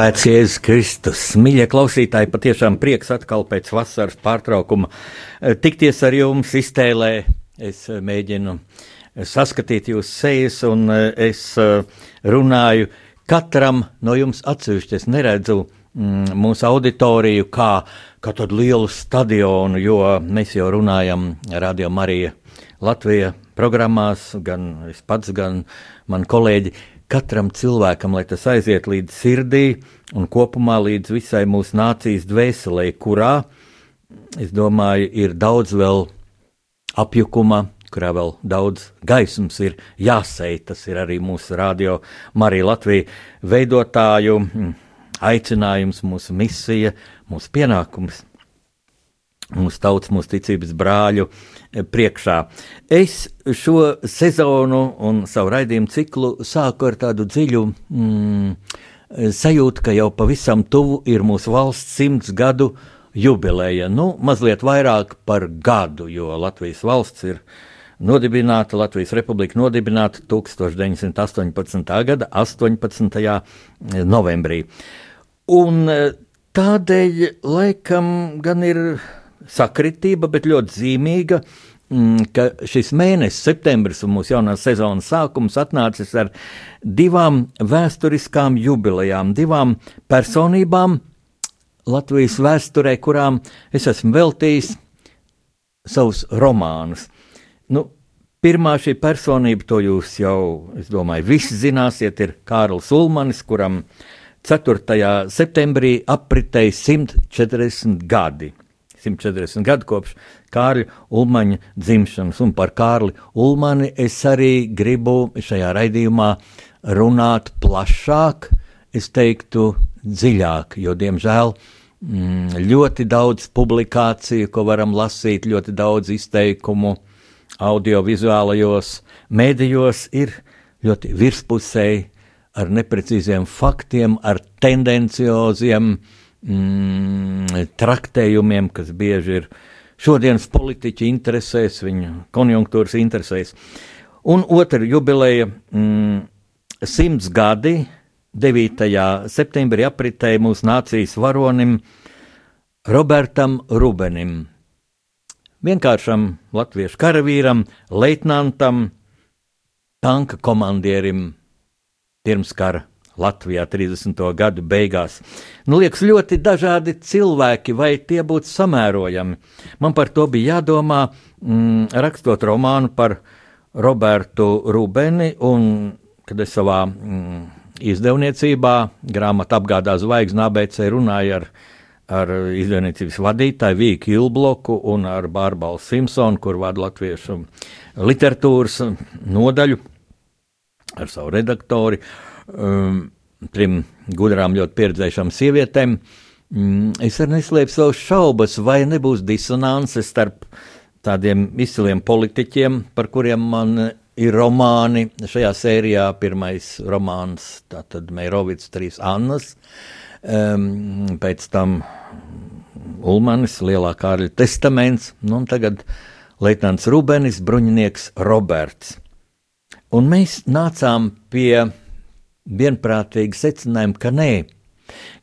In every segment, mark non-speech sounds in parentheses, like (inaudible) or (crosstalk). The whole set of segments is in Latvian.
Slavēts Jēzus Kristus. Mīļie klausītāji, patiešām prieks atkal pēc vasaras pārtraukuma eh, tikties ar jums iztēlē. Es eh, mēģinu saskatīt jūsu sejas, un eh, es runāju katram no jums atsevišķi. Es neredzu mm, mūsu auditoriju kā, kā tādu lielu stadionu, jo mēs jau runājam Radio Marija Latvija programmās, gan es pats, gan mani kolēģi katram cilvēkam, lai tas aiziet līdz sirdī un kopumā līdz visai mūsu nācijas dvēselē, kurā, es domāju, ir daudz vēl apjukuma, kurā vēl daudz gaismas ir jāsei. Tas ir arī mūsu radio Marija Latvija veidotāju mm, aicinājums, mūsu misija, mūsu pienākums mūsu tautas, mūsu ticības brāļu priekšā. Es šo sezonu un savu raidījumu ciklu sāku ar tādu dziļu mm, sajūtu, ka jau pavisam tuvu ir mūsu valsts simts gadu jubileja. Nu, mazliet vairāk par gadu, jo Latvijas valsts ir nodibināta, Latvijas republika nodibināta 1918. gada 18. novembrī. Un eh, tādēļ laikam gan ir sakritība, bet ļoti zīmīga. Mm, ka šis mēnesis, septembris un mūsu jaunās sezonas sākums atnācis ar divām vēsturiskām jubilejām, divām personībām Latvijas vēsturē, kurām es esmu veltījis savus romānus. Nu, pirmā šī personība, to jūs jau, es domāju, visi zināsiet, ir Kārls Ulmanis, kuram 4. septembrī apritēja 140 gadi. 140 gadu kopš Kārļa Ulmaņa dzimšanas, un par Kārli Ulmani es arī gribu šajā raidījumā runāt plašāk, es teiktu dziļāk, jo, diemžēl, mm, ļoti daudz publikāciju, ko varam lasīt, ļoti daudz izteikumu audiovizuālajos mēdījos ir ļoti virspusēji, ar neprecīziem faktiem, ar tendencioziem uh, mm, traktējumiem, kas bieži ir šodienas politiķi interesēs, viņu konjunktūras interesēs. Un otra jubileja mm, - simts gadi 9. septembrī apritēja mūsu nācijas varonim Robertam Rubenim. Vienkāršam latviešu karavīram, leitnantam, tanka komandierim pirms kara Latvijā 30. gadu beigās. Nu, liekas, ļoti dažādi cilvēki, vai tie būtu samērojami. Man par to bija jādomā, mm, rakstot romānu par Robertu Rubeni, un kad es savā mm, izdevniecībā grāmatā apgādā zvaigznā ABC runāju ar, ar izdevniecības vadītāju Vīku Ilbloku un ar Bārbalu Simpsonu, kur vada latviešu literatūras nodaļu ar savu redaktoru um, trim gudrām, ļoti pieredzējušām sievietēm. Mm, es arī neslēpju savus šaubas, vai nebūs disonance starp tādiem izciliem politiķiem, par kuriem man ir romāni. Šajā sērijā pirmais romāns, tātad Meirovits, trīs Annas, um, pēc tam Ulmanis, Lielā Kārļa testaments, nu un tagad Leitnants Rubenis, bruņinieks Roberts. Un mēs nācām pie vienprātīgi secinājumi, ka nē,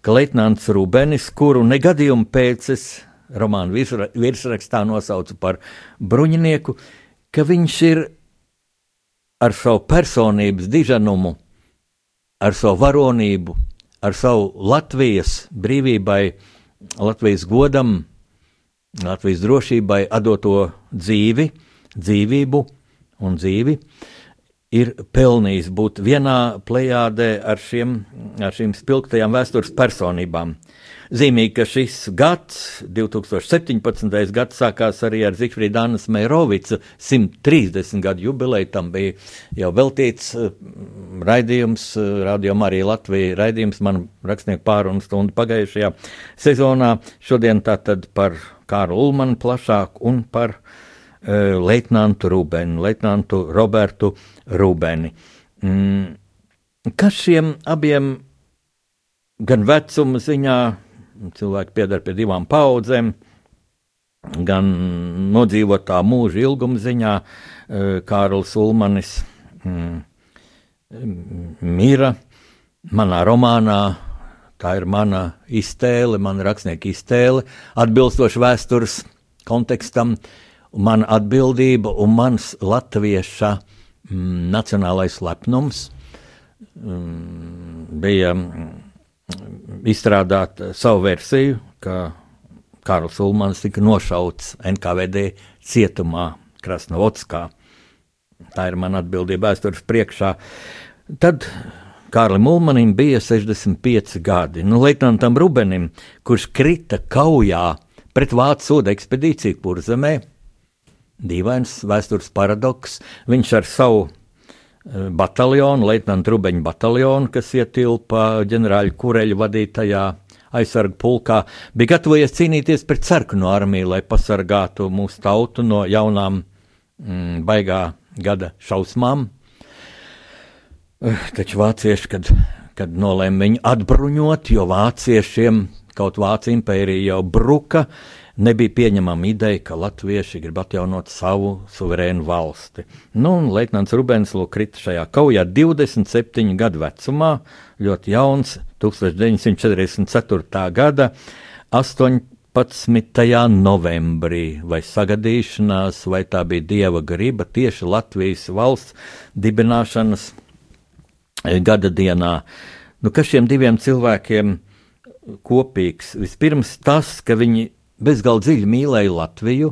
ka Leitnants Rūbenis, kuru negadījumu pēc es romānu virsrakstā nosaucu par bruņinieku, ka viņš ir ar savu personības diženumu, ar savu varonību, ar savu Latvijas brīvībai, Latvijas godam, Latvijas drošībai doto dzīvi, dzīvību un dzīvi, ir pelnījis būt vienā plējādē ar, šiem, ar šīm spilgtajām vēstures personībām. Zīmīgi, ka šis gads, 2017. gads, sākās arī ar Zifrīda Annas Meirovica 130 gadu jubileju. Tam bija jau veltīts uh, raidījums, uh, Radio Marija Latvija raidījums, man rakstnieku pārunu stundu pagājušajā sezonā. Šodien tātad par Kāru Ulmanu plašāk un par leitnantu Rūbeni, leitnantu Robertu Rūbeni. Mm. Kas šiem abiem gan vecuma ziņā, cilvēki piedara pie divām paudzēm, gan nodzīvotā mūža ilguma ziņā eh, Kārlis Ulmanis mm, mira manā romānā. Tā ir mana iztēle, mana rakstnieka iztēle, atbilstoši vēstures kontekstam, mana atbildība un mans latvieša mm, nacionālais lepnums mm, bija izstrādāt eh, savu versiju, ka Kārls Ulmans tika nošauts NKVD cietumā Krasnovodskā. Tā ir mana atbildība vēstures priekšā. Tad Kārlim Ulmanim bija 65 gadi. Nu, Leitnantam Rubenim, kurš krita kaujā pret Vācu soda ekspedīciju Kurzemē, dīvains vēstures paradoks, viņš ar savu bataljonu, Leitnanta Rubeņa bataljonu, kas ietilpa ģenerāļa Kureļa vadītajā aizsargu pulkā, bija gatavojies cīnīties pret sarkanu armiju, lai pasargātu mūsu tautu no jaunām mm, baigā gada šausmām. Eh, taču vācieši, kad, kad nolēma viņu atbruņot, jo vāciešiem kaut Vācija impērija jau bruka, nebija pieņemama ideja, ka latvieši grib atjaunot savu suverēnu valsti. Nu, Leitnants Rubens krita šajā kaujā 27 gadu vecumā, ļoti jauns, 1944. gada 18. novembrī, vai sagadīšanās, vai tā bija dieva griba tieši Latvijas valsts dibināšanas eh, gada dienā. Nu, kas šiem diviem cilvēkiem kopīgs? Vispirms tas, ka viņi bezgalīgi dziļi mīlēja Latviju,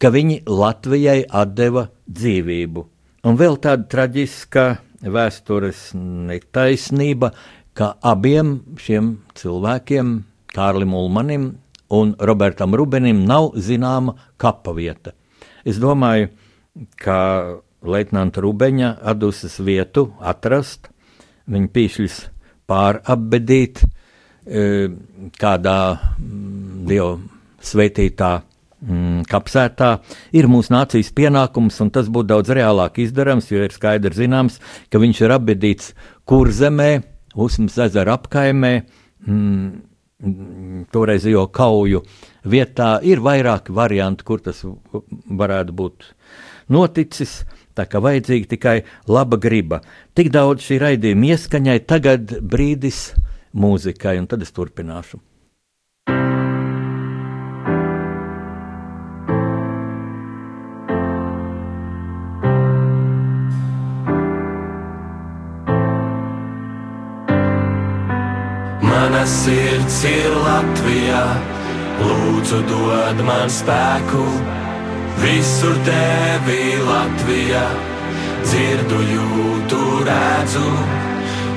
ka viņi Latvijai deva dzīvību. Un vēl tāda traģiska vēstures netaisnība, ka abiem šiem cilvēkiem, Kārlim Ulmanim un Robertam Rubenim, nav zināma kapa vieta. Es domāju, ka Leitnanta Rubeņa atdusas vietu atrast, viņa pīšļus pārapbedīt, E, kādā mm, dievu svētītā mm, kapsētā ir mūsu nācijas pienākums, un tas būtu daudz reālāk izdarāms, jo ir skaidrs zināms, ka viņš ir apbedīts kurzemē, Usmas ezera apkaimē, mm, toreizējo kauju vietā. Ir vairāki varianti, kur tas varētu būt noticis. Tā kā vajadzīga tikai laba griba. Tik daudz šī raidījuma ieskaņai, tagad brīdis mūzikai, un tad es turpināšu. Mana sirds ir Latvijā, lūdzu, dod man spēku. Visur tevi Latvijā, dzirdu, jūtu, redzu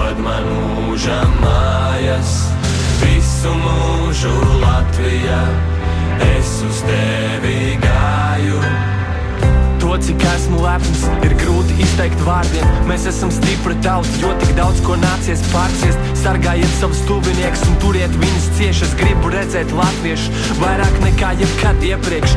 dod man mūža mājas, visu mūžu Latvijā. Es uz tevi gāju. To, cik esmu lepns, ir grūti izteikt vārdiem. Mēs esam stipri tauta, jo tik daudz ko nācies pārciest. Sargājiet savus tuviniekus un turiet viņus cieši. Es gribu redzēt latviešu vairāk nekā jebkad iepriekš.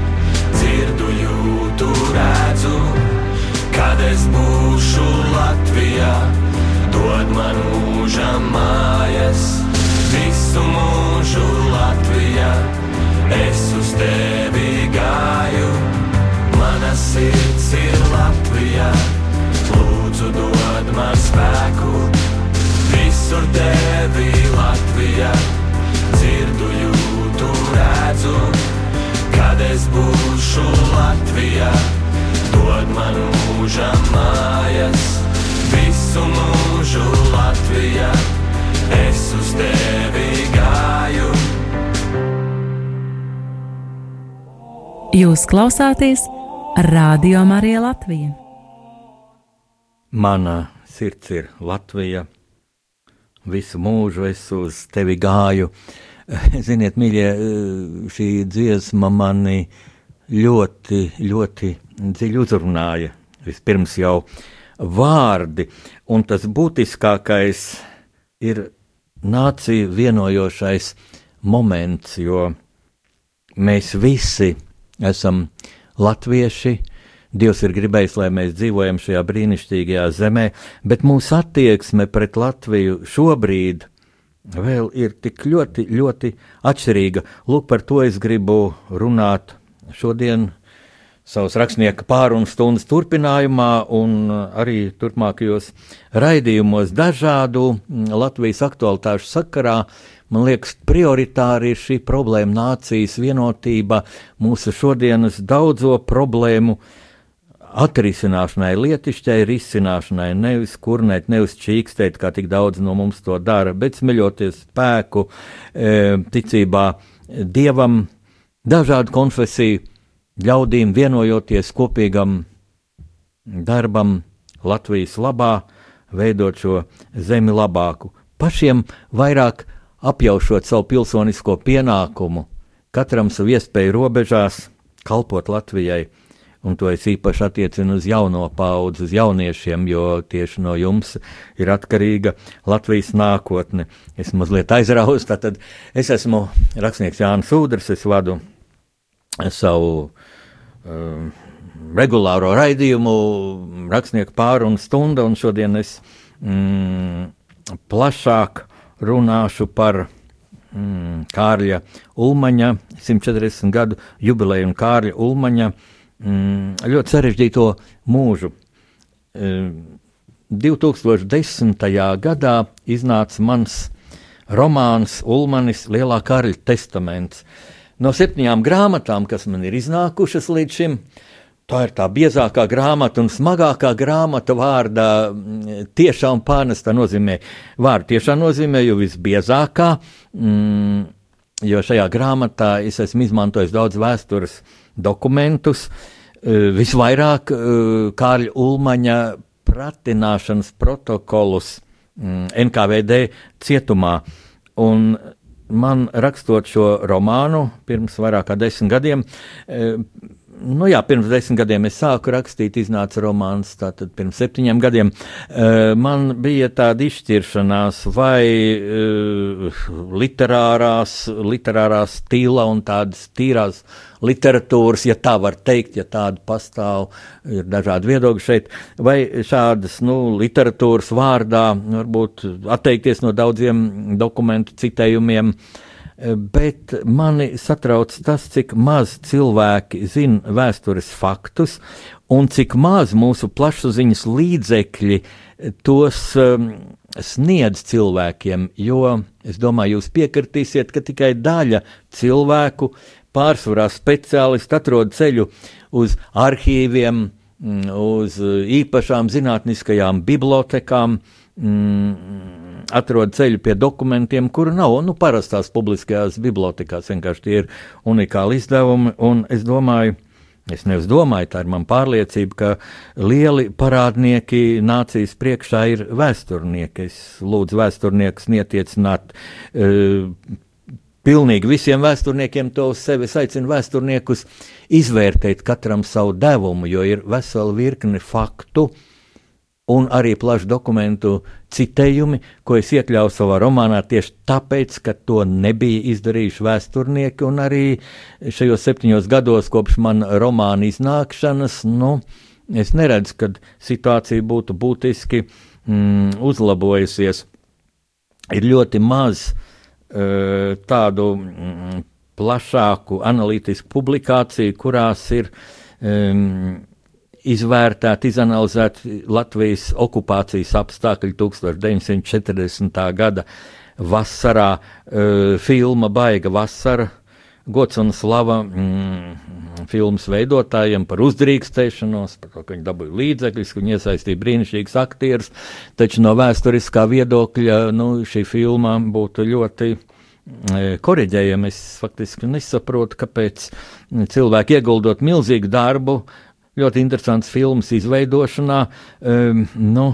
dzirdu, jūtu, redzu, kad es būšu Latvijā. Dod man mūžam mājas, visu mūžu Latvijā. Es uz tevi gāju, mana sirds ir Latvijā. Lūdzu, dod man spēku, visur tevi Latvijā. Dzirdu, jūtu, redzu kad es būšu Latvijā. Dod man mūža mājas, visu mūžu Latvijā. Es uz tevi gāju. Jūs klausāties Radio Marija Latvija. Mana sirds ir Latvija. Visu mūžu es uz tevi gāju. (laughs) Ziniet, mīļie, šī dziesma mani ļoti, ļoti dziļi uzrunāja. Vispirms jau vārdi, un tas būtiskākais ir nācija vienojošais moments, jo mēs visi esam latvieši. Dievs ir gribējis, lai mēs dzīvojam šajā brīnišķīgajā zemē, bet mūsu attieksme pret Latviju šobrīd vēl ir tik ļoti, ļoti atšķirīga. Lūk, par to es gribu runāt šodien savas rakstnieka pārunu stundas turpinājumā un arī turpmākajos raidījumos dažādu Latvijas aktualitāšu sakarā. Man liekas, prioritāri ir šī problēma nācijas vienotība, mūsu šodienas daudzo problēmu uh, atrisināšanai, lietišķai risināšanai, nevis kurnēt, nevis čīkstēt, kā tik daudz no mums to dara, bet smeļoties spēku, e, ticībā dievam, dažādu konfesiju ļaudīm vienojoties kopīgam darbam Latvijas labā, veidot šo zemi labāku, pašiem vairāk apjaušot savu pilsonisko pienākumu, katram savu iespēju robežās, kalpot Latvijai un to es īpaši attiecinu uz jauno paudzi, uz jauniešiem, jo tieši no jums ir atkarīga Latvijas nākotne. Es mazliet aizraus, tad es esmu rakstnieks Jānis Sūders, es vadu savu um, regulāro raidījumu, rakstnieku pārunu stundu, un šodien es mm, plašāk runāšu par mm, Kārļa Ulmaņa 140 gadu jubileju un Kārļa Ulmaņa mm, ļoti sarežģīto mūžu. E, 2010. gadā iznāca mans romāns Ulmanis Lielā Karļa testaments. No septiņām grāmatām, kas man ir iznākušas līdz šim, tā ir tā biezākā grāmata un smagākā grāmata vārdā tiešā un pārnestā nozīmē. Vārdu tiešā nozīmē, jo visbiezākā. Mm, jo šajā grāmatā es esmu izmantojis daudz vēstures dokumentus, visvairāk Kārļa Ulmaņa pratināšanas protokolus mm, NKVD cietumā. Un man rakstot šo romānu pirms vairāk kā desmit gadiem, nu jā, pirms desmit gadiem es sāku rakstīt, iznāca romāns, tātad pirms septiņiem gadiem. Uh, man bija tāda izšķiršanās, vai uh, literārās, literārā stila un tādas tīrās literatūras, ja tā var teikt, ja tāda pastāv, ir dažādi viedokļi šeit, vai šādas, nu, literatūras vārdā varbūt atteikties no daudziem dokumentu citējumiem. Uh, bet mani satrauc tas, cik maz cilvēki zina vēstures faktus un cik maz mūsu plašsaziņas līdzekļi tos um, sniedz cilvēkiem. Jo es domāju, jūs piekritīsiet, ka tikai daļa cilvēku, pārsvarā speciālisti, atrod ceļu uz arhīviem, mm, uz īpašām zinātniskajām bibliotekām. Mm, atrod ceļu pie dokumentiem, kuru nav nu, parastās publiskajās bibliotekās. Vienkārši tie ir unikāli izdevumi, un es domāju, Es nevis domāju, tā ir mana pārliecība, ka lieli parādnieki nācijas priekšā ir vēsturnieki. Es lūdzu vēsturniekus nietiecināt uh, pilnīgi visiem vēsturniekiem to uz sevi. Es aicinu vēsturniekus izvērtēt katram savu devumu, jo ir vesela virkne faktu, uh, un arī plašu dokumentu citējumi, ko es iekļauju savā romānā tieši tāpēc, ka to nebija izdarījuši vēsturnieki, arī šajos septiņos gados kopš man romāna iznākšanas, nu, es neredzu, ka situācija būtu būtiski mm, uzlabojusies. Ir ļoti maz uh, tādu mm, plašāku analītisku publikāciju, kurās ir um, izvērtēt, izanalizēt Latvijas okupācijas apstākļi 1940. gada vasarā, uh, filma Baiga vasara. Gods un slava mm, filmas veidotājiem par uzdrīkstēšanos, par to, ka viņi dabūja līdzekļus, ka viņi iesaistīja brīnišķīgus aktierus. Taču no vēsturiskā viedokļa nu, šī filma būtu ļoti korģējama. Es faktiski nesaprotu, kāpēc cilvēki ieguldot milzīgu darbu, ļoti interesants filmas izveidošanā. Um, nu,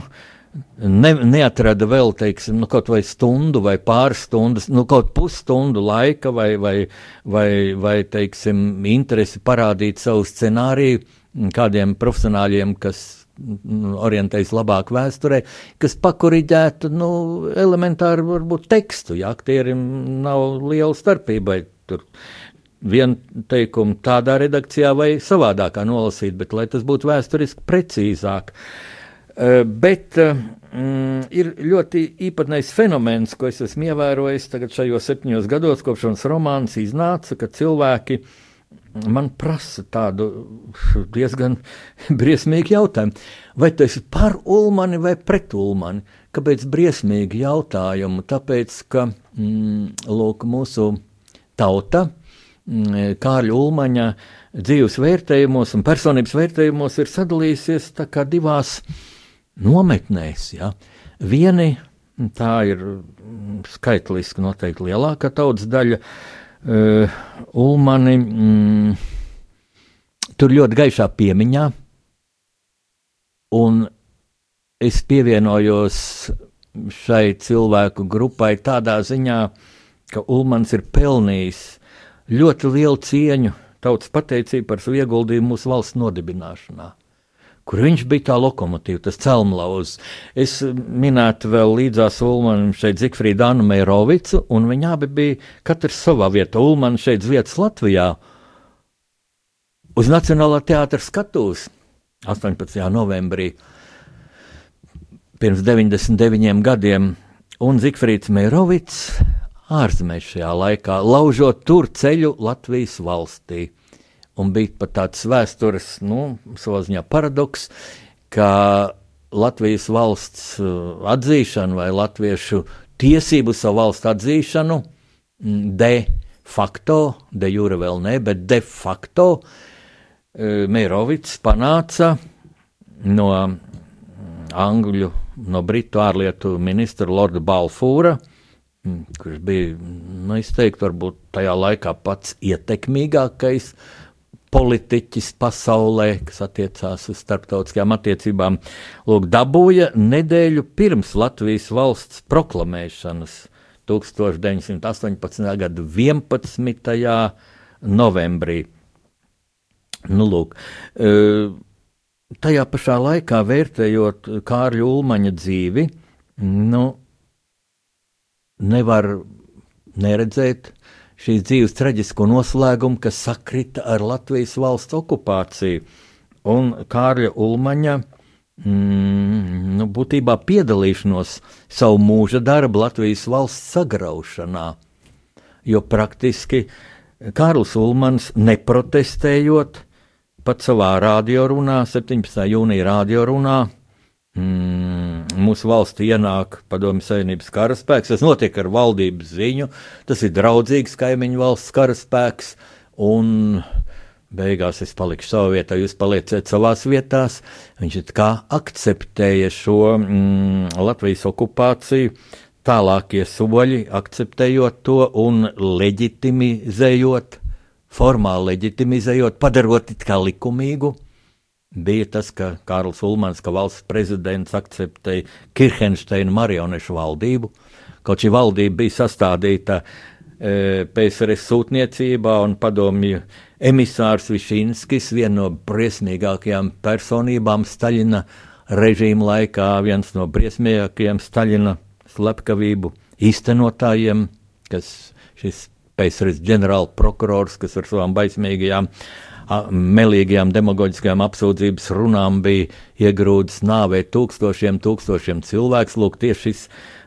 Ne, neatrada vēl, teiksim, nu, kaut vai stundu vai pāris stundas, nu, kaut pusstundu laika vai, vai, vai, vai teiksim, interesi parādīt savu scenāriju kādiem profesionāļiem, kas nu, orientējas labāk vēsturē, kas pakoriģētu nu, elementāru varbūt tekstu, ja aktierim nav liela starpība. Tur vienu teikumu tādā redakcijā vai savādākā nolasīt, bet lai tas būtu vēsturiski precīzāk. Uh, bet uh, mm, ir ļoti īpatnējs fenomens, ko es esmu ievērojis tagad šajos septiņos gados, kopš šis romāns iznāca, ka cilvēki man prasa tādu diezgan (laughs) briesmīgu jautājumu. Vai tu esi par ulmani vai pret ulmani? Kāpēc briesmīgi jautājumu? Tāpēc, ka mm, lūk, mūsu tauta Mm, Kārļa Ulmaņa dzīves vērtējumos un personības vērtējumos ir sadalījusies divās nometnēs. Ja. Vieni, tā ir skaitliski noteikti lielākā tautas daļa, uh, Ulmani mm, tur ļoti gaišā piemiņā, un es pievienojos šai cilvēku grupai tādā ziņā, ka Ulmans ir pelnījis ļoti lielu cieņu, tautas pateicību par savu ieguldījumu mūsu valsts nodibināšanā. Kur viņš bija tā lokomotīva, tas celmlauzs. Es minētu vēl līdzās Ulmanam šeit Zikfrīdu Anu Meirovicu, un viņi abi bija katrs savā vietā. Ulmans šeit vietas Latvijā uz Nacionālā teātra skatuves 18. novembrī pirms 99 gadiem, un Zikfrīds Meirovics ārzemēs šajā laikā, laužot tur ceļu Latvijas valstī. Un bija pat tāds vēstures, nu, savā ziņā paradoks, ka Latvijas valsts uh, atzīšanu vai latviešu tiesību savu valstu atzīšanu mm, de facto, de jure vēl ne, bet de facto uh, Meirovics panāca no mm, Angļu, no Britu ārlietu ministra Lorda Balfūra, mm, kurš bija, nu, es teiktu, varbūt tajā laikā pats ietekmīgākais politiķis pasaulē, kas attiecās uz starptautiskajām attiecībām, lūk, dabūja nedēļu pirms Latvijas valsts proklamēšanas 1918. gada 11. novembrī. Nu, lūk, uh, tajā pašā laikā vērtējot Kārļa Ulmaņa dzīvi, nu, nevar neredzēt šīs dzīves traģisko noslēgumu, kas sakrita ar Latvijas valsts okupāciju. Un Kārļa Ulmaņa mm, nu, būtībā piedalīšanos savu mūža darbu Latvijas valsts sagraušanā, jo praktiski Kārlis Ulmans neprotestējot, pat savā radiorunā, 17. jūnija radiorunā, mm, mūsu valstī ienāk Padomju Savienības karaspēks. Tas notiek ar valdības ziņu, tas ir draudzīgs kaimiņu valsts karaspēks. Un beigās es palikšu savā vietā, jūs palieciet savās vietās. Viņš it kā akceptēja šo mm, Latvijas okupāciju. Tālākie soļi, akceptējot to un leģitimizējot formāli leģitimizējot, padarot it kā likumīgu, bija tas, ka Kārls Ulmans, ka valsts prezidents akceptēja Kirchensteina marionešu valdību. Kaut šī valdība bija sastādīta e, PSRS sūtniecībā un padomju emisārs Višinskis, viena no briesmīgākajām personībām Staļina režīma laikā, viens no briesmīgākajiem Staļina slepkavību īstenotājiem, kas šis PSRS ģenerāla prokurors, kas ar savām baismīgajām, melīgajām, demagoģiskajām apsūdzības runām bija iegrūdis nāvēt tūkstošiem, tūkstošiem cilvēku. Lūk, tieši šis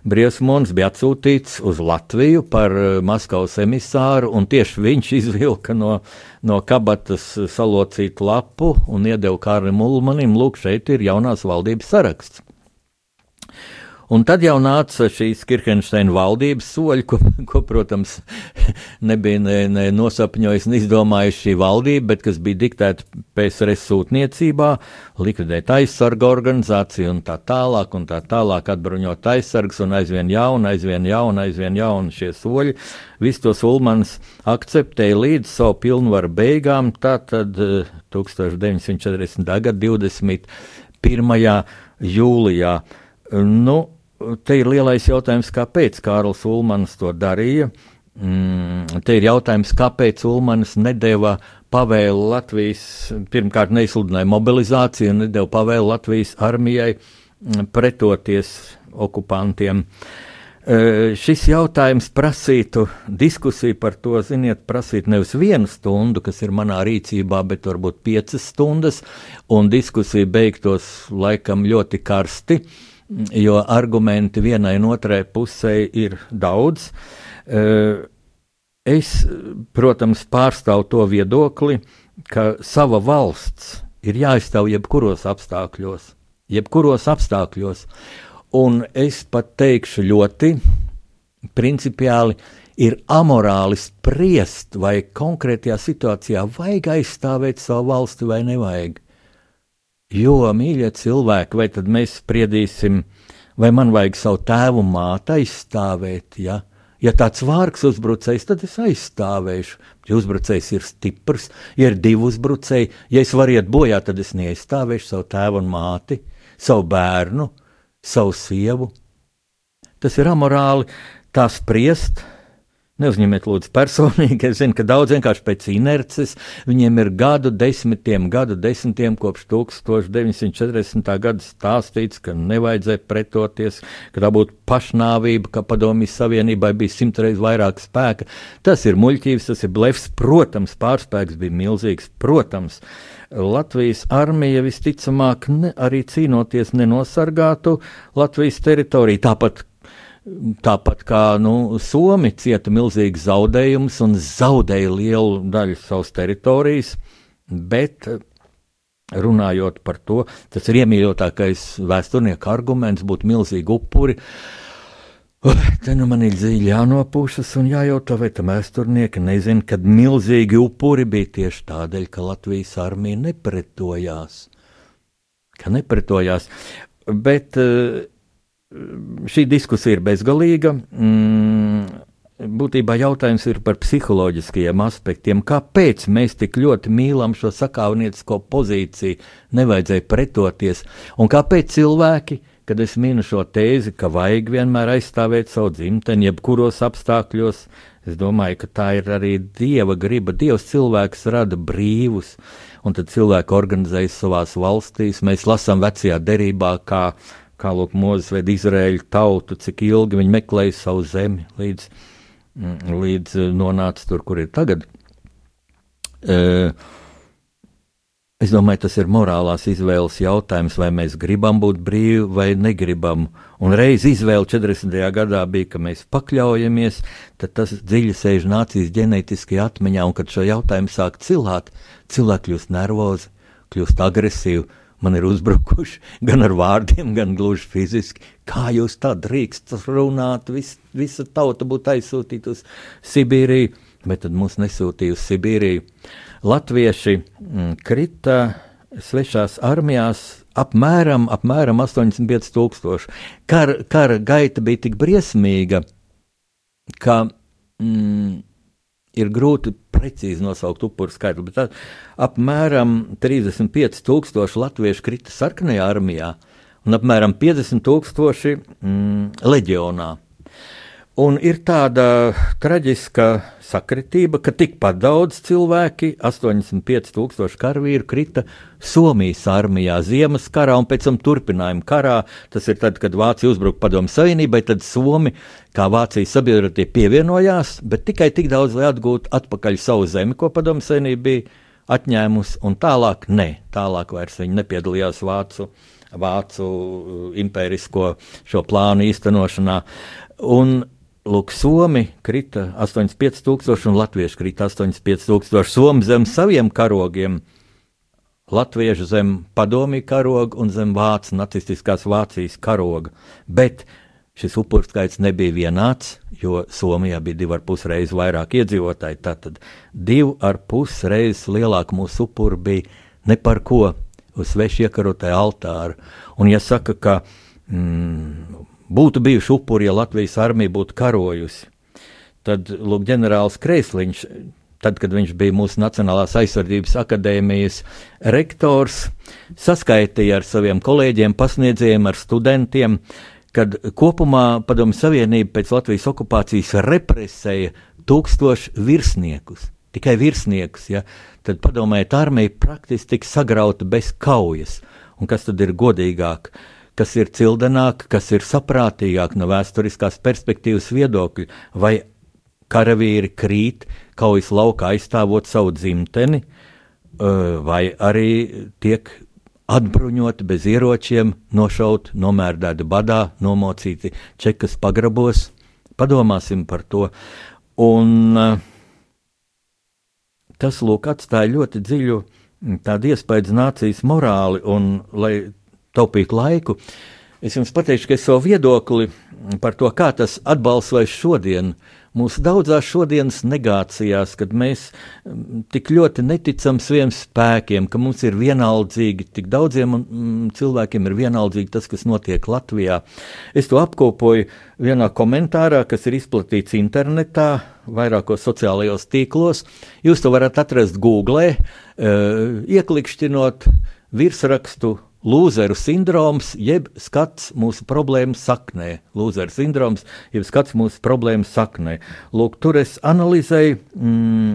briesmonis bija atsūtīts uz Latviju par Maskavas emisāru, un tieši viņš (laughs) izvilka no, no kabatas salocītu lapu un iedeva Kārlim Ulmanim, lūk, šeit ir jaunās valdības saraksts. Un tad jau nāca šīs Kirkensteina valdības soļi, ko, ko protams, (laughs) nebija ne, ne nosapņojis un izdomājis šī valdība, bet kas bija diktēta PSRS sūtniecībā, likvidēt aizsargu organizāciju un tā tālāk, un tā tālāk atbruņot aizsargus un aizvien jaunu, aizvien jaunu, aizvien jaunu šie soļi. Visus tos Ulmans akceptēja līdz savu pilnvaru beigām, tātad 1940. gada 21. jūlijā. Nu, te ir lielais jautājums, kāpēc Kārls Ulmans to darīja. Mm, te ir jautājums, kāpēc Ulmans nedēva pavēlu Latvijas, pirmkārt neizsludināja mobilizāciju nedēva pavēlu Latvijas armijai mm, pretoties okupantiem. E, šis jautājums prasītu diskusiju par to, ziniet, prasīt nevis vienu stundu, kas ir manā rīcībā, bet varbūt piecas stundas, un diskusija beigtos laikam ļoti karsti. Uh, jo argumenti vienai un otrai pusē ir daudz. Eh, es, protams, pārstāvu to viedokli, ka sava valsts ir jāizstāv jebkuros apstākļos, jebkuros apstākļos. Un es pat teikšu ļoti principiāli, ir amorāli spriest, vai konkrētajā situācijā vajag aizstāvēt savu valsti vai nevajag. Jo, mīļie cilvēki, vai tad mēs spriedīsim, vai man vajag savu tēvu mātu aizstāvēt? Ja? Ja tāds vārks uzbrucējs, tad es aizstāvēšu. Ja uzbrucējs ir stiprs, ja ir divi uzbrucēji, ja es varu iet bojā, tad es neaizstāvēšu savu tēvu un māti, savu bērnu, savu sievu. Tas ir amorāli tā spriest, Neuzņemiet, lūdzu, personīgi. Es zinu, ka daudz vienkārši pēc inerces viņiem ir gadu desmitiem, gadu desmitiem kopš 1940. gada stāstīts, ka nevajadzēja pretoties, ka tā būtu pašnāvība, ka padomjas Savienībai bija simtreiz vairāk spēka. Tas ir muļķības, tas ir blefs. Protams, pārspēks bija milzīgs. Protams, Latvijas armija visticamāk ne, arī cīnoties nenosargātu Latvijas teritoriju. Tāpat Tāpat kā nu, Somi cieta milzīgus zaudējumus un zaudēja lielu daļu savas teritorijas, bet runājot par to, tas ir iemīļotākais vēsturnieku arguments, būtu milzīgi upuri. Te nu man ir dziļi jānopūšas un jājautā, vai tam vēsturnieki nezina, kad milzīgi upuri bija tieši tādēļ, ka Latvijas armija nepretojās. Ka nepretojās. Bet uh, šī diskusija ir bezgalīga. Mm, būtībā jautājums ir par psiholoģiskajiem aspektiem. Kāpēc mēs tik ļoti mīlam šo sakāvniecisko pozīciju, nevajadzēja pretoties, un kāpēc cilvēki, kad es minu šo tēzi, ka vajag vienmēr aizstāvēt savu dzimteni, jebkuros apstākļos, es domāju, ka tā ir arī dieva griba. Dievs cilvēks rada brīvus, un tad cilvēki organizējas savās valstīs. Mēs lasām vecajā derībā, kā, kā lūk, Mozus ved Izraēļu tautu, cik ilgi viņi meklēja savu zemi līdz Mm, līdz eh, nonāca tur, kur ir tagad. Uh, es domāju, tas ir morālās izvēles jautājums, vai mēs gribam būt brīvi vai negribam. Un reiz izvēle 40. gadā bija, ka mēs pakļaujamies, tad tas dziļi sēž nācijas ģenētiskajā atmiņā, un kad šo jautājumu sāk cilāt, cilvēki kļūst nervozi, kļūst agresīvi man ir uzbrukuši gan ar vārdiem, gan gluži fiziski. Kā jūs tā drīkstat runāt? Vis, visa tauta būtu aizsūtīta uz Sibīriju, bet tad mūs nesūtīja uz Sibīriju. Latvieši mm, krita svešās armijās apmēram, apmēram 85,000. Kara, kara gaita bija tik briesmīga, ka mm, ir grūti precīzi nosaukt upuru skaitu, bet tā, apmēram 35,000 latviešu krita sarkanajā armijā un apmēram 50,000 mm, leģionā. Un ir tāda traģiska sakritība, ka tikpat daudz cilvēki, 85,000 karavīru, krita Somijas armijā, Ziemas karā un pēc tam turpinājuma karā. Tas ir tad, kad Vācija uzbruka Padomu Savienībai, tad Somi, kā Vācijas sabiedrotie, pievienojās, bet tikai tik daudz, lai atgūtu atpakaļ savu zemi, ko Padomu Savienība bija atņēmusi, un tālāk ne, tālāk vairs viņi nepiedalījās Vācu. Vācu impērisko šo plānu īstenošanā. Un Lūk, Somi krita 85,000 un Latvieši krita 85,000. Somi zem saviem karogiem, Latvieši zem padomju karoga un zem Vācijas nacistiskās Vācijas karoga. Bet šis upuru skaits nebija vienāds, jo Somijā bija divi ar pus reizes vairāk iedzīvotāji. Tātad divi ar pus reizes lielāka mūsu upuru bija ne par ko uz svešu iekarotāju altāru. Un, ja saka, ka mm, būtu bijuši upuri, ja Latvijas armija būtu karojusi. Tad lūk, ģenerālis Kreisliņš, tad, kad viņš bija mūsu Nacionālās aizsardzības akadēmijas rektors, saskaitīja ar saviem kolēģiem, pasniedzējiem, ar studentiem, kad kopumā Padomju Savienība pēc Latvijas okupācijas represēja tūkstošu virsniekus. Tikai virsniekus, ja, tad padomājiet, armija praktiski tika sagrauta bez kaujas. Un kas tad ir godīgāk? Uh, kas ir cildenāk, kas ir saprātīgāk no vēsturiskās perspektīvas viedokļa, vai karavīri krīt kaujas laukā aizstāvot savu dzimteni, vai arī tiek atbruņoti bez ieročiem, nošauti, nomērdēti badā, nomocīti čekas pagrabos. Padomāsim par to. Un tas, lūk, atstāja ļoti dziļu iespēju nācijas morāli, un, lai taupīt laiku, es jums pateikšu, ka es savu viedokli par to, kā tas atbalsts vai šodien, mūsu daudzās šodienas negācijās, kad mēs tik ļoti neticam saviem spēkiem, ka mums ir vienaldzīgi, tik daudziem cilvēkiem ir vienaldzīgi tas, kas notiek Latvijā. Es to apkopoju vienā komentārā, kas ir izplatīts internetā, vairākos sociālajos tīklos. Jūs to varat atrast Google, uh, ieklikšķinot virsrakstu Lūzeru sindroms, jeb skats mūsu problēmu saknē. Lūzeru sindroms, jeb skats mūsu problēmu saknē. Lūk, tur es analizēju, mm,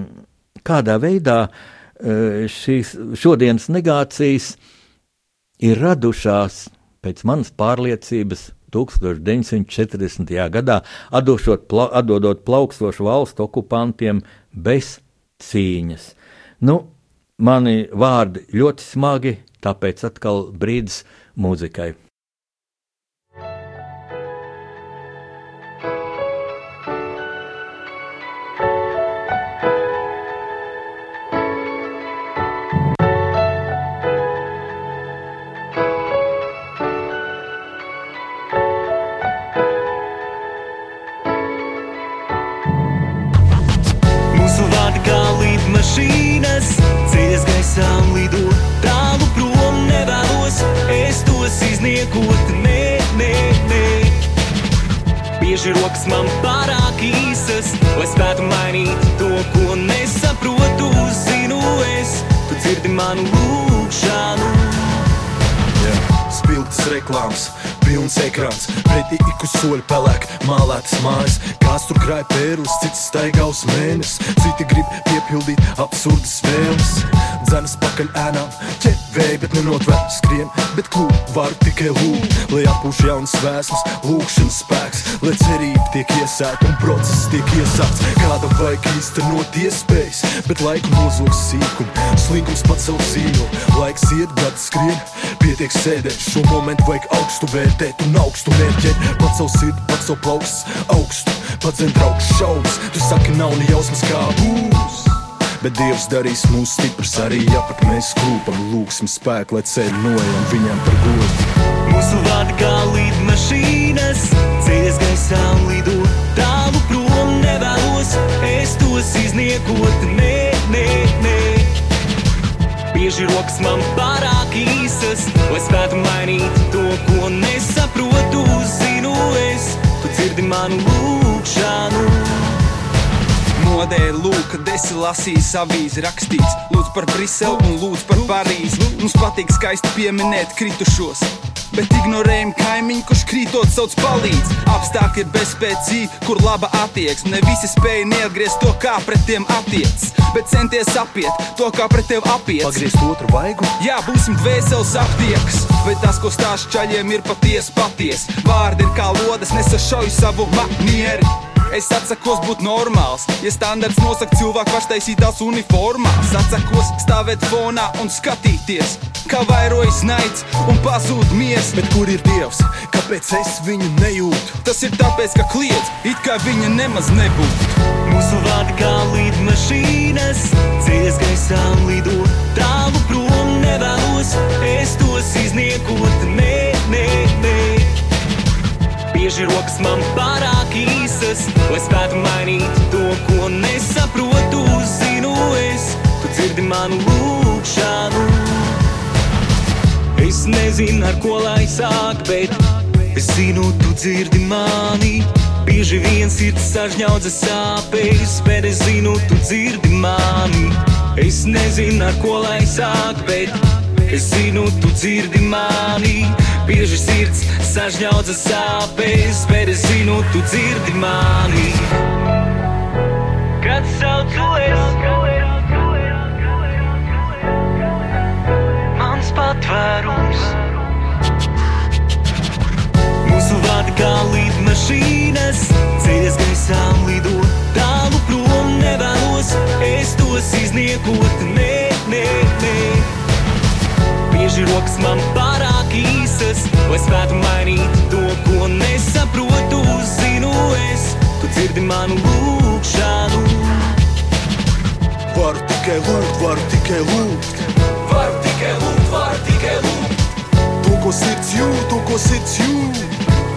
kādā veidā e, šīs šodienas negācijas ir radušās pēc manas pārliecības 1940. gadā, atdošot, pla, atdodot plaukstošu valstu okupantiem bez cīņas. Nu, mani vārdi ļoti smagi Tāpēc atkal brīdis mūzikai. Jaunas vēsmas, lūkšanas spēks, lai cerība tiek iesēta un process tiek iesākts. Kādam vajag īstenot iespējas, bet laiku nozogs sīkumu, slinkums pats savu zīmo, laiks iet, gadi skrien, pietiek sēdēt, šo momentu vajag augstu vērtēt un augstu mērķēt, pats savu sirdi, pats savu plauksts, augstu, pats zem draugs šaubas, tu saki nav ne jausmas kā būs. Bet Dievs darīs mūs stiprus arī, ja pat mēs klūpam, lūgsim spēku, lai ceļu nojam viņam par godu. Mūsu vārdi kā līdmašīnas, ceļas gaisā un lido tālu prom nevēlos. Es tos izniekot, nē, nē, nē. Bieži rokas man pārāk īsas, lai spētu mainīt to, ko nesaprotu. Zinu, es, tu dzirdi manu lūgšanu. Modē lūk, kad esi lasījis avīzi rakstīts. Lūdzu par Briselu un lūdzu par Parīzi. Mums patīk skaisti pieminēt kritušos. Bet ignorējam kaimiņu, kurš krītot sauc palīdz. Apstākļi ir bezspēcīgi, kur laba attieksme. Ne visi spēja neatgriezt to, kā pret tiem attiecas. Bet centies apiet to, kā pret tevi apiet. Pagriezt otru vaigu, Jā, būsim dvēseles aptiekas, vai tas, ko stāsta čaļiem, ir patiesi patiesi. Vārdi ir kā lodes, nesašauj savu manieri. Es atsakos būt normāls, ja standarts nosaka cilvēku paštaisītās uniformās. Atsakos stāvēt fonā un skatīties, kā vairojas naids un pazūd miers. bet kur ir Dievs? Kāpēc es viņu nejūtu? Tas ir tāpēc, ka kliedz, it kā viņa nemaz nebūtu. Mūsu vārdi kā līdmašīnas, ceļas gaisā lido tālu prom nevēlos. Es tos izniekot, nē, nē, nē. Bieži rokas man pārāk īsas, lai spētu mainīt to, ko nesaprotu. Zinu, es, tu dzirdi manu lūgšanu. Es nezinu, ar ko lai sāk, bet es zinu, tu dzirdi mani. Bieži vien sirds sažņaudzas sāpes, bet es zinu, tu dzirdi mani. Es nezinu, ar ko lai sāk, bet es zinu, tu dzirdi mani. Bieži sirds sažņaudzas sāpes, bet es zinu, tu dzirdi mani. Kad saucu es, mans patvērums. Mūsu vārdi kā līdmašīnas, ceļas gaisā un lido tālu prom nevēlos. Es tos izniekot, nē, nē, nē. Bieži rokas man pārāk īsas, lai spētu mainīt to, ko nesaprotu. Zinu, es, tu dzirdi manu lūgšanu. Varu tikai lūgt, varu tikai lūgt. Varu tikai lūgt, varu tikai lūgt. To, ko sirds jūt, to, ko sirds jūt.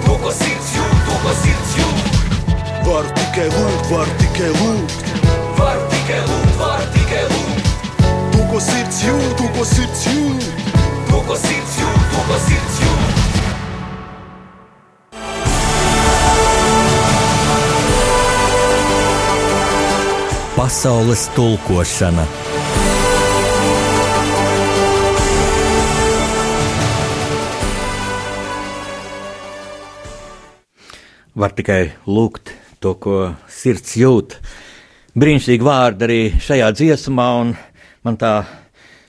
To, ko sirds jūt, to, ko sirds jūt. Varu tikai lūgt, varu tikai lūgt. Varu tikai lūgt, varu tikai lūgt. To, ko sirds jūt, to, ko sirds jūt. Ko sirds jūt, to, ko sirds jūt. Pasaules tulkošana Var tikai lūgt to, ko sirds jūt. Brīnišķīgi vārdi arī šajā dziesmā, un man tā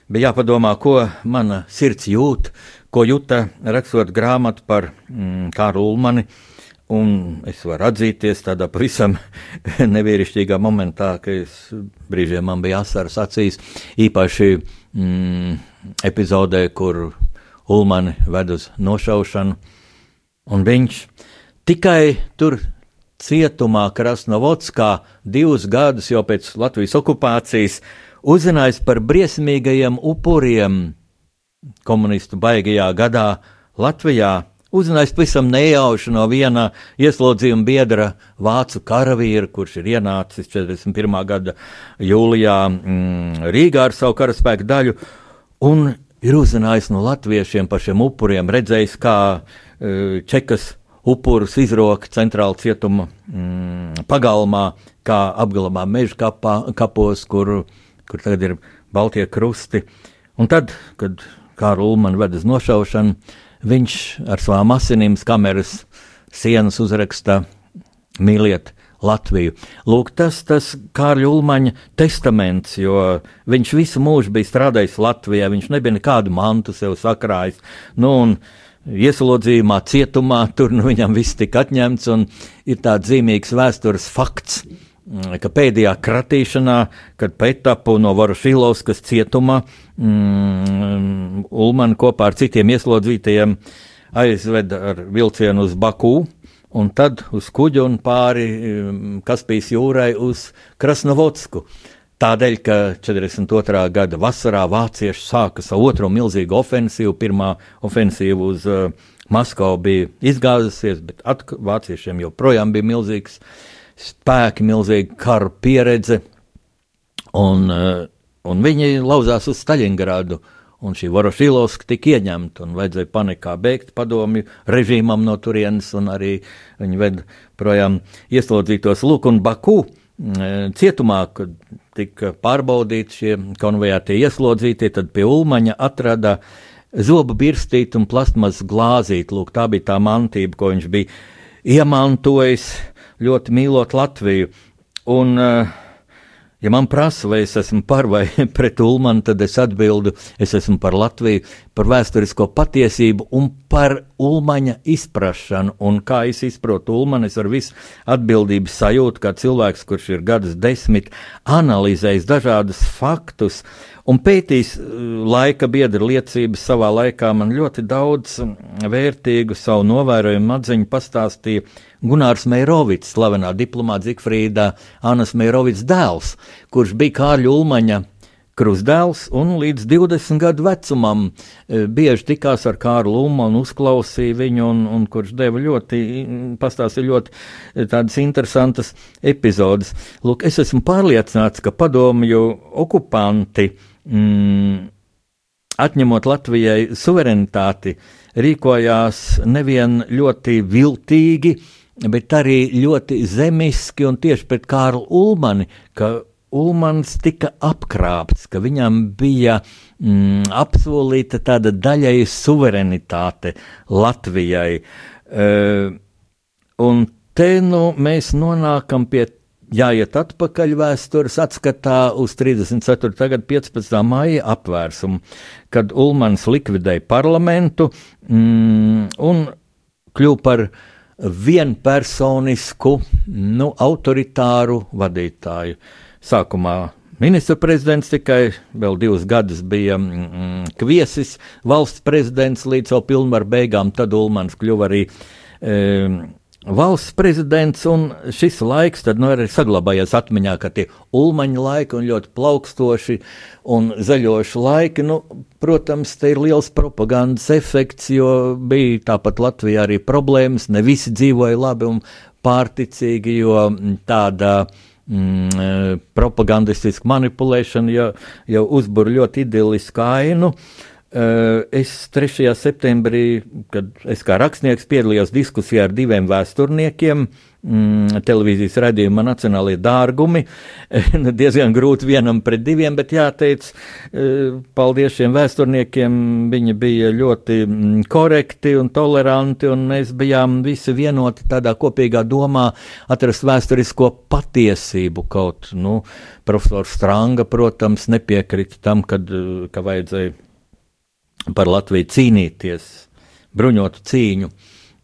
bija jāpadomā, ko mana sirds jūt, ko jūta rakstot grāmatu par mm, Kāru Ulmani. Un es varu atzīties tādā pavisam (laughs) nevienīšķīgā momentā, ka es brīžiem man bija asaras acīs, īpaši mm, epizodē, kur Ulmani ved uz nošaušanu. Un viņš tikai tur cietumā Krasnovodskā divus gadus jau pēc Latvijas okupācijas uzzinājis par briesmīgajiem upuriem komunistu baigajā gadā Latvijā. Uzzinājis pavisam nejauši no viena ieslodzījuma biedra vācu karavīra, kurš ir ienācis 41. gada jūlijā mm, Rīgā ar savu karaspēku daļu, un ir uzzinājis no latviešiem par šiem upuriem, redzējis, kā uh, čekas upurus izroka centrāla cietuma mm, pagalmā, kā apgalamā meža kapā, kapos, kur, kur tagad ir Baltie krusti. Un tad, kad Kārl Ulmans ved uz nošaušanu, viņš ar savām asinīm kameras sienas uzraksta mīliet Latviju. Lūk, tas ir Kārļa Ulmaņa testaments, jo viņš visu mūžu bija strādājis Latvijā, viņš nebija nekādu mantu sev sakrājis. Nu, un, Ieslodzījumā, cietumā, tur nu, viņam viss tika atņemts, un ir tāds zīmīgs vēstures fakts, mm, ka pēdējā kratīšanā, kad Pētapu no Varušilovskas cietumā mm, Ulmani kopā ar citiem ieslodzītajiem aizveda ar vilcienu uz Baku, un tad uz kuģa un pāri mm, Kaspijas jūrai uz Krasnovodsku. Tādēļ, ka 42. gada vasarā vācieši sāka savu otro milzīgu ofensīvu, pirmā ofensīva uz uh, Maskavu bija izgāzusies, bet vāciešiem joprojām bija milzīgs spēki, milzīga kara pieredze, un, uh, un viņi lauzās uz Staļingradu. Un šī Vorošilovska tika ieņemta, un vajadzēja panikā beigt padomju režīmam no turienes, un arī viņi ved projām ieslodzītos Lūk un Baku mm, cietumā, kad tika pārbaudīti šie konvejētie ieslodzītie, tad pie Ulmaņa atrada zobu birstīti un plastmas glāzīti. Lūk, tā bija tā mantība, ko viņš bija iemantojis, ļoti mīlot Latviju. Un, uh, Ja man prasa, vai es esmu par vai (laughs) pret Ulmanu, tad es atbildu, es esmu par Latviju, par vēsturisko patiesību un par Ulmaņa izpratšanu. Un kā es izprotu Ulmanu, es ar visu atbildības sajūtu, kā cilvēks, kurš ir gadus desmit analizējis dažādus faktus un pētījis uh, laika biedra liecības savā laikā, man ļoti daudz vērtīgu savu novērojumu atziņu pastāstīja Gunārs Meirovits, slavenā diplomāta Zikfrīda Anas Meirovits dēls, kurš bija Kārļa Ulmaņa krustdēls un līdz 20 gadu vecumam e, bieži tikās ar Kārlu Ulmanu, uzklausīja viņu, un, un kurš deva ļoti, pastāstīja ļoti e, tādas interesantas epizodes. Lūk, es esmu pārliecināts, ka padomju okupanti mm, atņemot Latvijai suverenitāti, rīkojās nevien ļoti viltīgi, bet arī ļoti zemiski un tieši pret Kārlu Ulmani, ka Ulmans tika apkrāpts, ka viņam bija mm, apsolīta tāda daļai suverenitāte Latvijai. Uh, un te nu mēs nonākam pie jāiet atpakaļ vēstures atskatā uz 34. gada 15. maija apvērsumu, kad Ulmans likvidēja parlamentu mm, un kļuva par vienpersonisku, nu, autoritāru vadītāju. Sākumā ministra prezidents tikai vēl divus gadus bija mm, kviesis, valsts prezidents līdz savu pilnvaru beigām, tad Ulmans kļuva arī. E, valsts prezidents, un šis laiks tad, nu, arī saglabājies atmiņā, ka tie ulmaņa laiki un ļoti plaukstoši un zaļoši laiki. Nu, protams, te ir liels propagandas efekts, jo bija tāpat Latvijā arī problēmas, ne visi dzīvoja labi un pārticīgi, jo tāda mm, propagandistiska manipulēšana jau, jau uzbur ļoti idillisku ainu. Uh, Eh, es 3. septembrī, kad es kā rakstnieks piedalījos diskusijā ar diviem vēsturniekiem, mm, televīzijas redzējumā Nacionālajie dārgumi. Nu, (laughs) diezgan grūti vienam pret diviem, bet jāteic, eh, paldies šiem vēsturniekiem. Viņi bija ļoti mm, korekti un toleranti, un mēs bijām visi vienoti tādā kopīgā domā atrast vēsturisko patiesību. Kaut, nu, profesors Stranga, protams, nepiekrita tam, kad, eh, ka vajadzēja par Latviju cīnīties, bruņotu cīņu,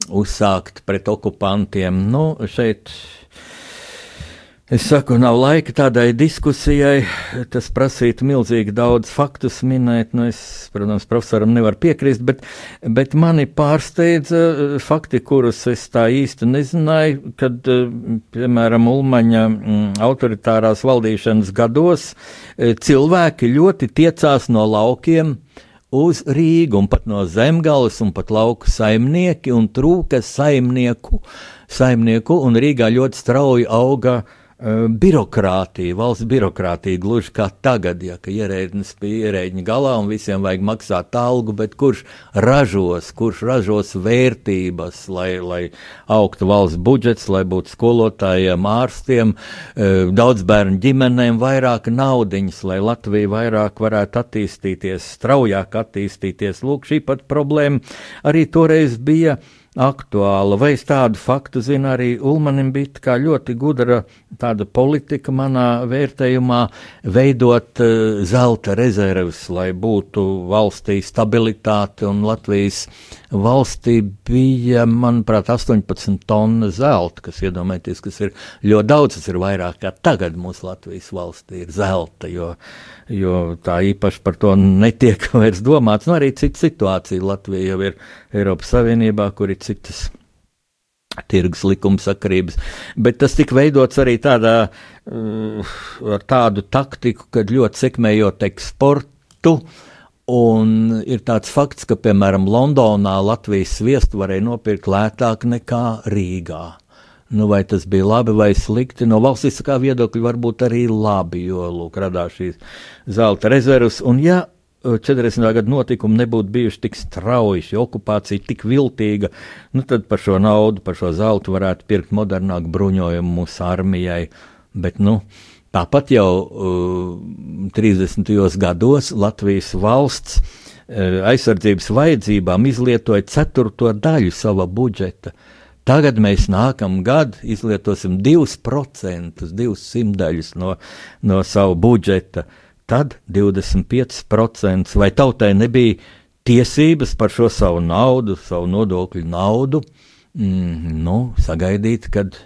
uzsākt pret okupantiem. Nu, šeit Es saku, nav laika tādai diskusijai. Tas prasītu milzīgi daudz faktus minēt. Nu, es, protams, profesoram nevaru piekrist, bet, bet mani pārsteidza eh, fakti, kurus es tā īsti nezināju, kad, eh, piemēram, Ulmaņa mm, autoritārās valdīšanas gados eh, cilvēki ļoti tiecās no laukiem uz Rīgu, un pat no zemgales, un pat lauku saimnieki, un trūka saimnieku, saimnieku un Rīgā ļoti strauji auga Uh, birokrātija, valsts birokrātija, gluži kā tagad, ja ierēdnis pie ierēģiņa galā un visiem vajag maksāt algu, bet kurš ražos, kurš ražos vērtības, lai, lai augtu valsts budžets, lai būtu skolotājiem, ārstiem, daudz bērnu ģimenēm vairāk naudiņas, lai Latvija vairāk varētu attīstīties, straujāk attīstīties. Lūk, šī pat problēma arī toreiz bija aktuāla. Vai es tādu faktu zinu, arī Ulmanim bija ļoti gudra tāda politika manā vērtējumā, veidot uh, zelta rezerves, lai būtu valstī stabilitāte un Latvijas valstī bija, manuprāt, 18 tonna zelta, kas iedomājieties, kas ir ļoti daudz, tas ir vairāk kā tagad mūsu Latvijas valstī ir zelta, jo, jo tā īpaši par to netiek (laughs) vairs domāts. Nu, arī cita situācija Latvija jau ir Eiropas Savienībā, kur ir citas tirgus likumsakarības, bet tas tika veidots arī tādā, uh, ar tādu taktiku, kad ļoti sekmējot eksportu, Un ir tāds fakts, ka, piemēram, Londonā Latvijas sviestu varēja nopirkt lētāk nekā Rīgā. Nu, vai tas bija labi vai slikti? No valstiskā viedokļa varbūt arī labi, jo lūk, radās šīs zelta rezerves. Un, ja 40. gada notikumi nebūtu bijuši tik strauji, ja okupācija tik viltīga, nu tad par šo naudu, par šo zeltu varētu pirkt modernāku bruņojumu mūsu armijai. Bet, nu, tāpat jau uh, 30. gados Latvijas valsts uh, aizsardzības vajadzībām izlietoja ceturto daļu sava budžeta. Tagad mēs nākamā gada izlietosim 2%, 200 daļas no, no savu budžeta. Tad 25% vai tautai nebija tiesības par šo savu naudu, savu nodokļu naudu, mm, nu, sagaidīt, kad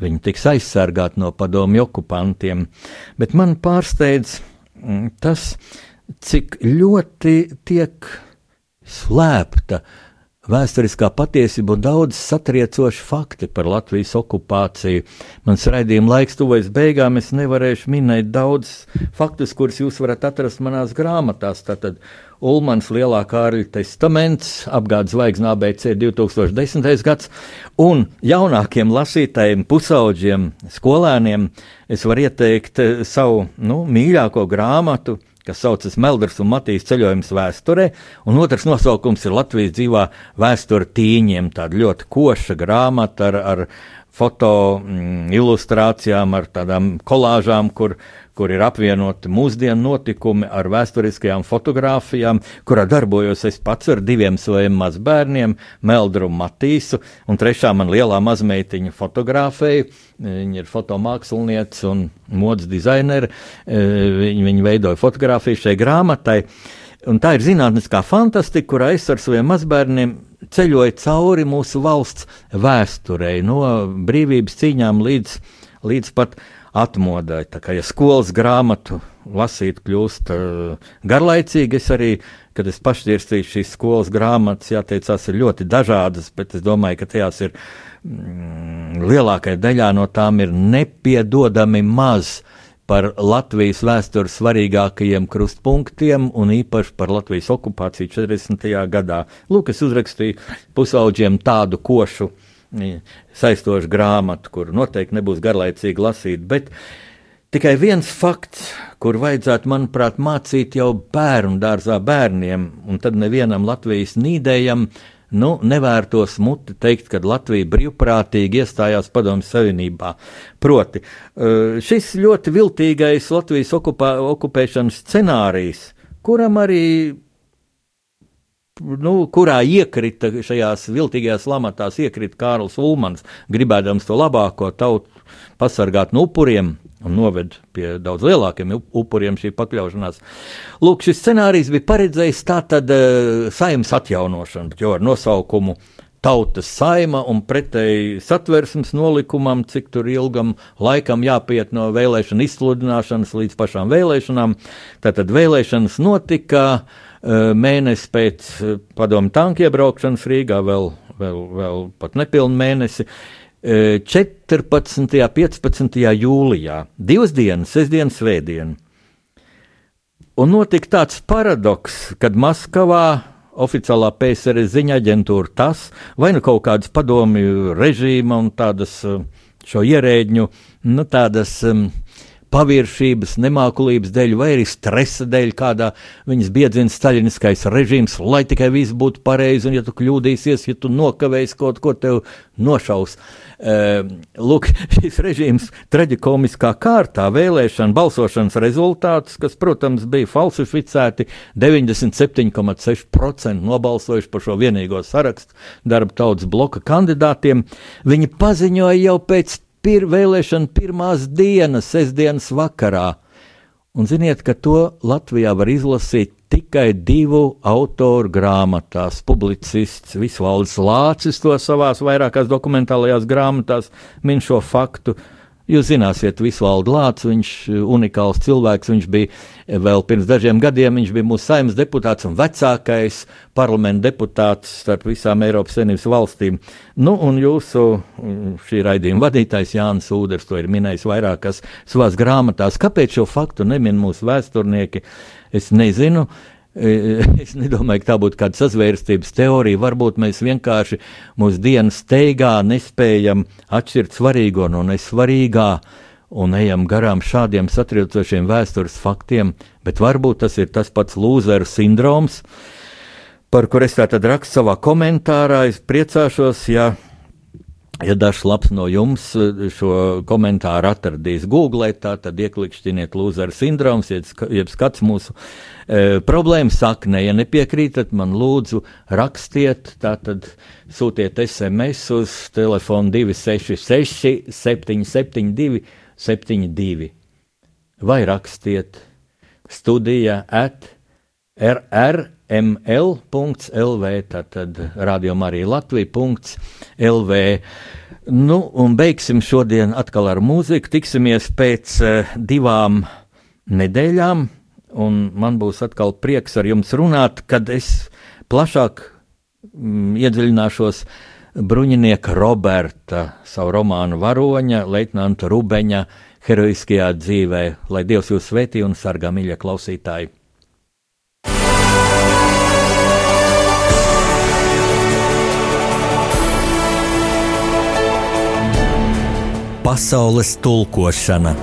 viņi tiks aizsargāti no padomju okupantiem. Bet man pārsteidz mm, tas, cik ļoti tiek slēpta uh, vēsturiskā patiesība un daudz satriecoši fakti par Latvijas okupāciju. Mans raidījuma laiks tuvojas beigām, es nevarēšu minēt daudz faktus, kurus jūs varat atrast manās grāmatās. Tātad Ulmans Lielā Kārļa testaments, apgādes zvaigznā ABC 2010. gads, un jaunākiem lasītājiem, pusauģiem, skolēniem es varu ieteikt eh, savu nu, mīļāko grāmatu kas saucas Melders un Matīs ceļojums vēsturē, un otrs nosaukums ir Latvijas dzīvā vēsture tīņiem, tāda ļoti koša grāmata ar, ar foto mm, ilustrācijām, ar tādām kolāžām, kur, kur ir apvienoti mūsdienu notikumi ar vēsturiskajām fotografijām, kurā darbojos es pats ar diviem saviem mazbērniem, Meldru Matīsu, un trešā man lielā mazmeitiņa fotografēja. Viņa ir fotomāksliniece un modes dizainere. Viņa, viņa veidoja fotografiju šai grāmatai. Un tā ir zinātniskā fantastika, kurā es ar saviem mazbērniem ceļoju cauri mūsu valsts vēsturei, no brīvības cīņām līdz, līdz pat atmodai. Tā kā ja skolas grāmatu lasīt kļūst uh, garlaicīgi, es arī, kad es pašķirstīju šīs skolas grāmatas, jāteicās, ir ļoti dažādas, bet es domāju, ka tajās ir mm, lielākajā daļā no tām ir nepiedodami maz par Latvijas vēstures svarīgākajiem krustpunktiem un īpaši par Latvijas okupāciju 40. gadā. Lūk, es uzrakstīju pusauģiem tādu košu saistošu grāmatu, kur noteikti nebūs garlaicīgi lasīt, bet tikai viens fakts, kur vajadzētu, manuprāt, mācīt jau bērnu dārzā bērniem, un tad nevienam Latvijas nīdējam, nu, nevērtos muti teikt, ka Latvija brīvprātīgi iestājās Padomju Savienībā. Proti, eh, šis ļoti viltīgais Latvijas okupā, okupēšanas scenārijs, kuram arī nu, kurā iekrita šajās viltīgajās lamatās, iekrita Kārls Ulmans, gribēdams to labāko tautu pasargāt no upuriem, un noved pie daudz lielākiem upuriem šī pakļaušanās. Lūk, šis scenārijs bija paredzējis tātad uh, saimnes atjaunošanu, jo ar nosaukumu tautas saima un pretēji satversmes nolikumam, cik tur ilgam laikam jāpiet no vēlēšana izsludināšanas līdz pašām vēlēšanām. Tātad vēlēšanas notika uh, mēnesi pēc uh, padomu tanku iebraukšanas Rīgā, vēl, vēl, vēl pat nepilnu mēnesi. Uh, 14. un 15. jūlijā, divas dienas, sestdiena, svētdiena. Un notika tāds paradoks, kad Maskavā oficiālā PSRS ziņa aģentūra tas, vai nu kaut kādas padomju režīma un tādas šo ierēģņu nu, tādas. Um, paviršības, nemākulības dēļ, vai arī stresa dēļ, kādā viņas biedzina staļiniskais režīms, lai tikai viss būtu pareizi, un ja tu kļūdīsies, ja tu nokavēsi kaut ko, tev nošaus. Uh, lūk, (laughs) šis režīms traģikomiskā kārtā vēlēšana balsošanas rezultātus, kas, protams, bija falsificēti, 97,6% nobalsojuši par šo vienīgo sarakstu darba tautas bloka kandidātiem, viņi paziņoja jau pēc pir, vēlēšana pirmās dienas, sestdienas vakarā. Un ziniet, ka to Latvijā var izlasīt tikai divu autoru grāmatās. Publicists Visvalds Lācis to savās vairākās dokumentālajās grāmatās min šo faktu. Jūs zināsiet, Visvaldu Lācis, viņš ir unikāls cilvēks. Viņš bija eh, vēl pirms dažiem gadiem, viņš bija mūsu saimnes deputāts un vecākais parlamenta deputāts starp visām Eiropas Savienības valstīm. Nu, un jūsu mm, šī raidījuma vadītājs Jānis Uders to ir minējis vairākās savās grāmatās. Kāpēc šo faktu nemin mūsu vēsturnieki? Es nezinu. Uh, (laughs) Es nedomāju, ka tā būtu kāda sazvērstības teorija. Varbūt mēs vienkārši mūsu dienas steigā nespējam atšķirt svarīgo no nesvarīgā un ejam garām šādiem satriecošiem vēstures faktiem, bet varbūt tas ir tas pats lūzeru sindroms, par kur es tātad rakstu savā komentārā. Es priecāšos, ja Ja dažs labs no jums eh, šo komentāru atradīs Google, tad ieklikšķiniet lūzeru sindroms, jeb skats mūsu e, problēmu saknē. Ja nepiekrītat, man lūdzu rakstiet, tātad sūtiet SMS uz telefonu 266 772 72 vai rakstiet studija at rrml.lv, tātad rādījumā arī Latvija.lv. Nu, un beigsim šodien atkal ar mūziku. Tiksimies pēc uh, divām nedēļām, un man būs atkal prieks ar jums runāt, kad es plašāk mm, iedziļināšos bruņinieka Roberta, savu romānu varoņa, leitnanta Rubeņa heroiskajā dzīvē. Lai Dievs jūs svētī un sargā, mīļie klausītāji! Pasaules tulkošana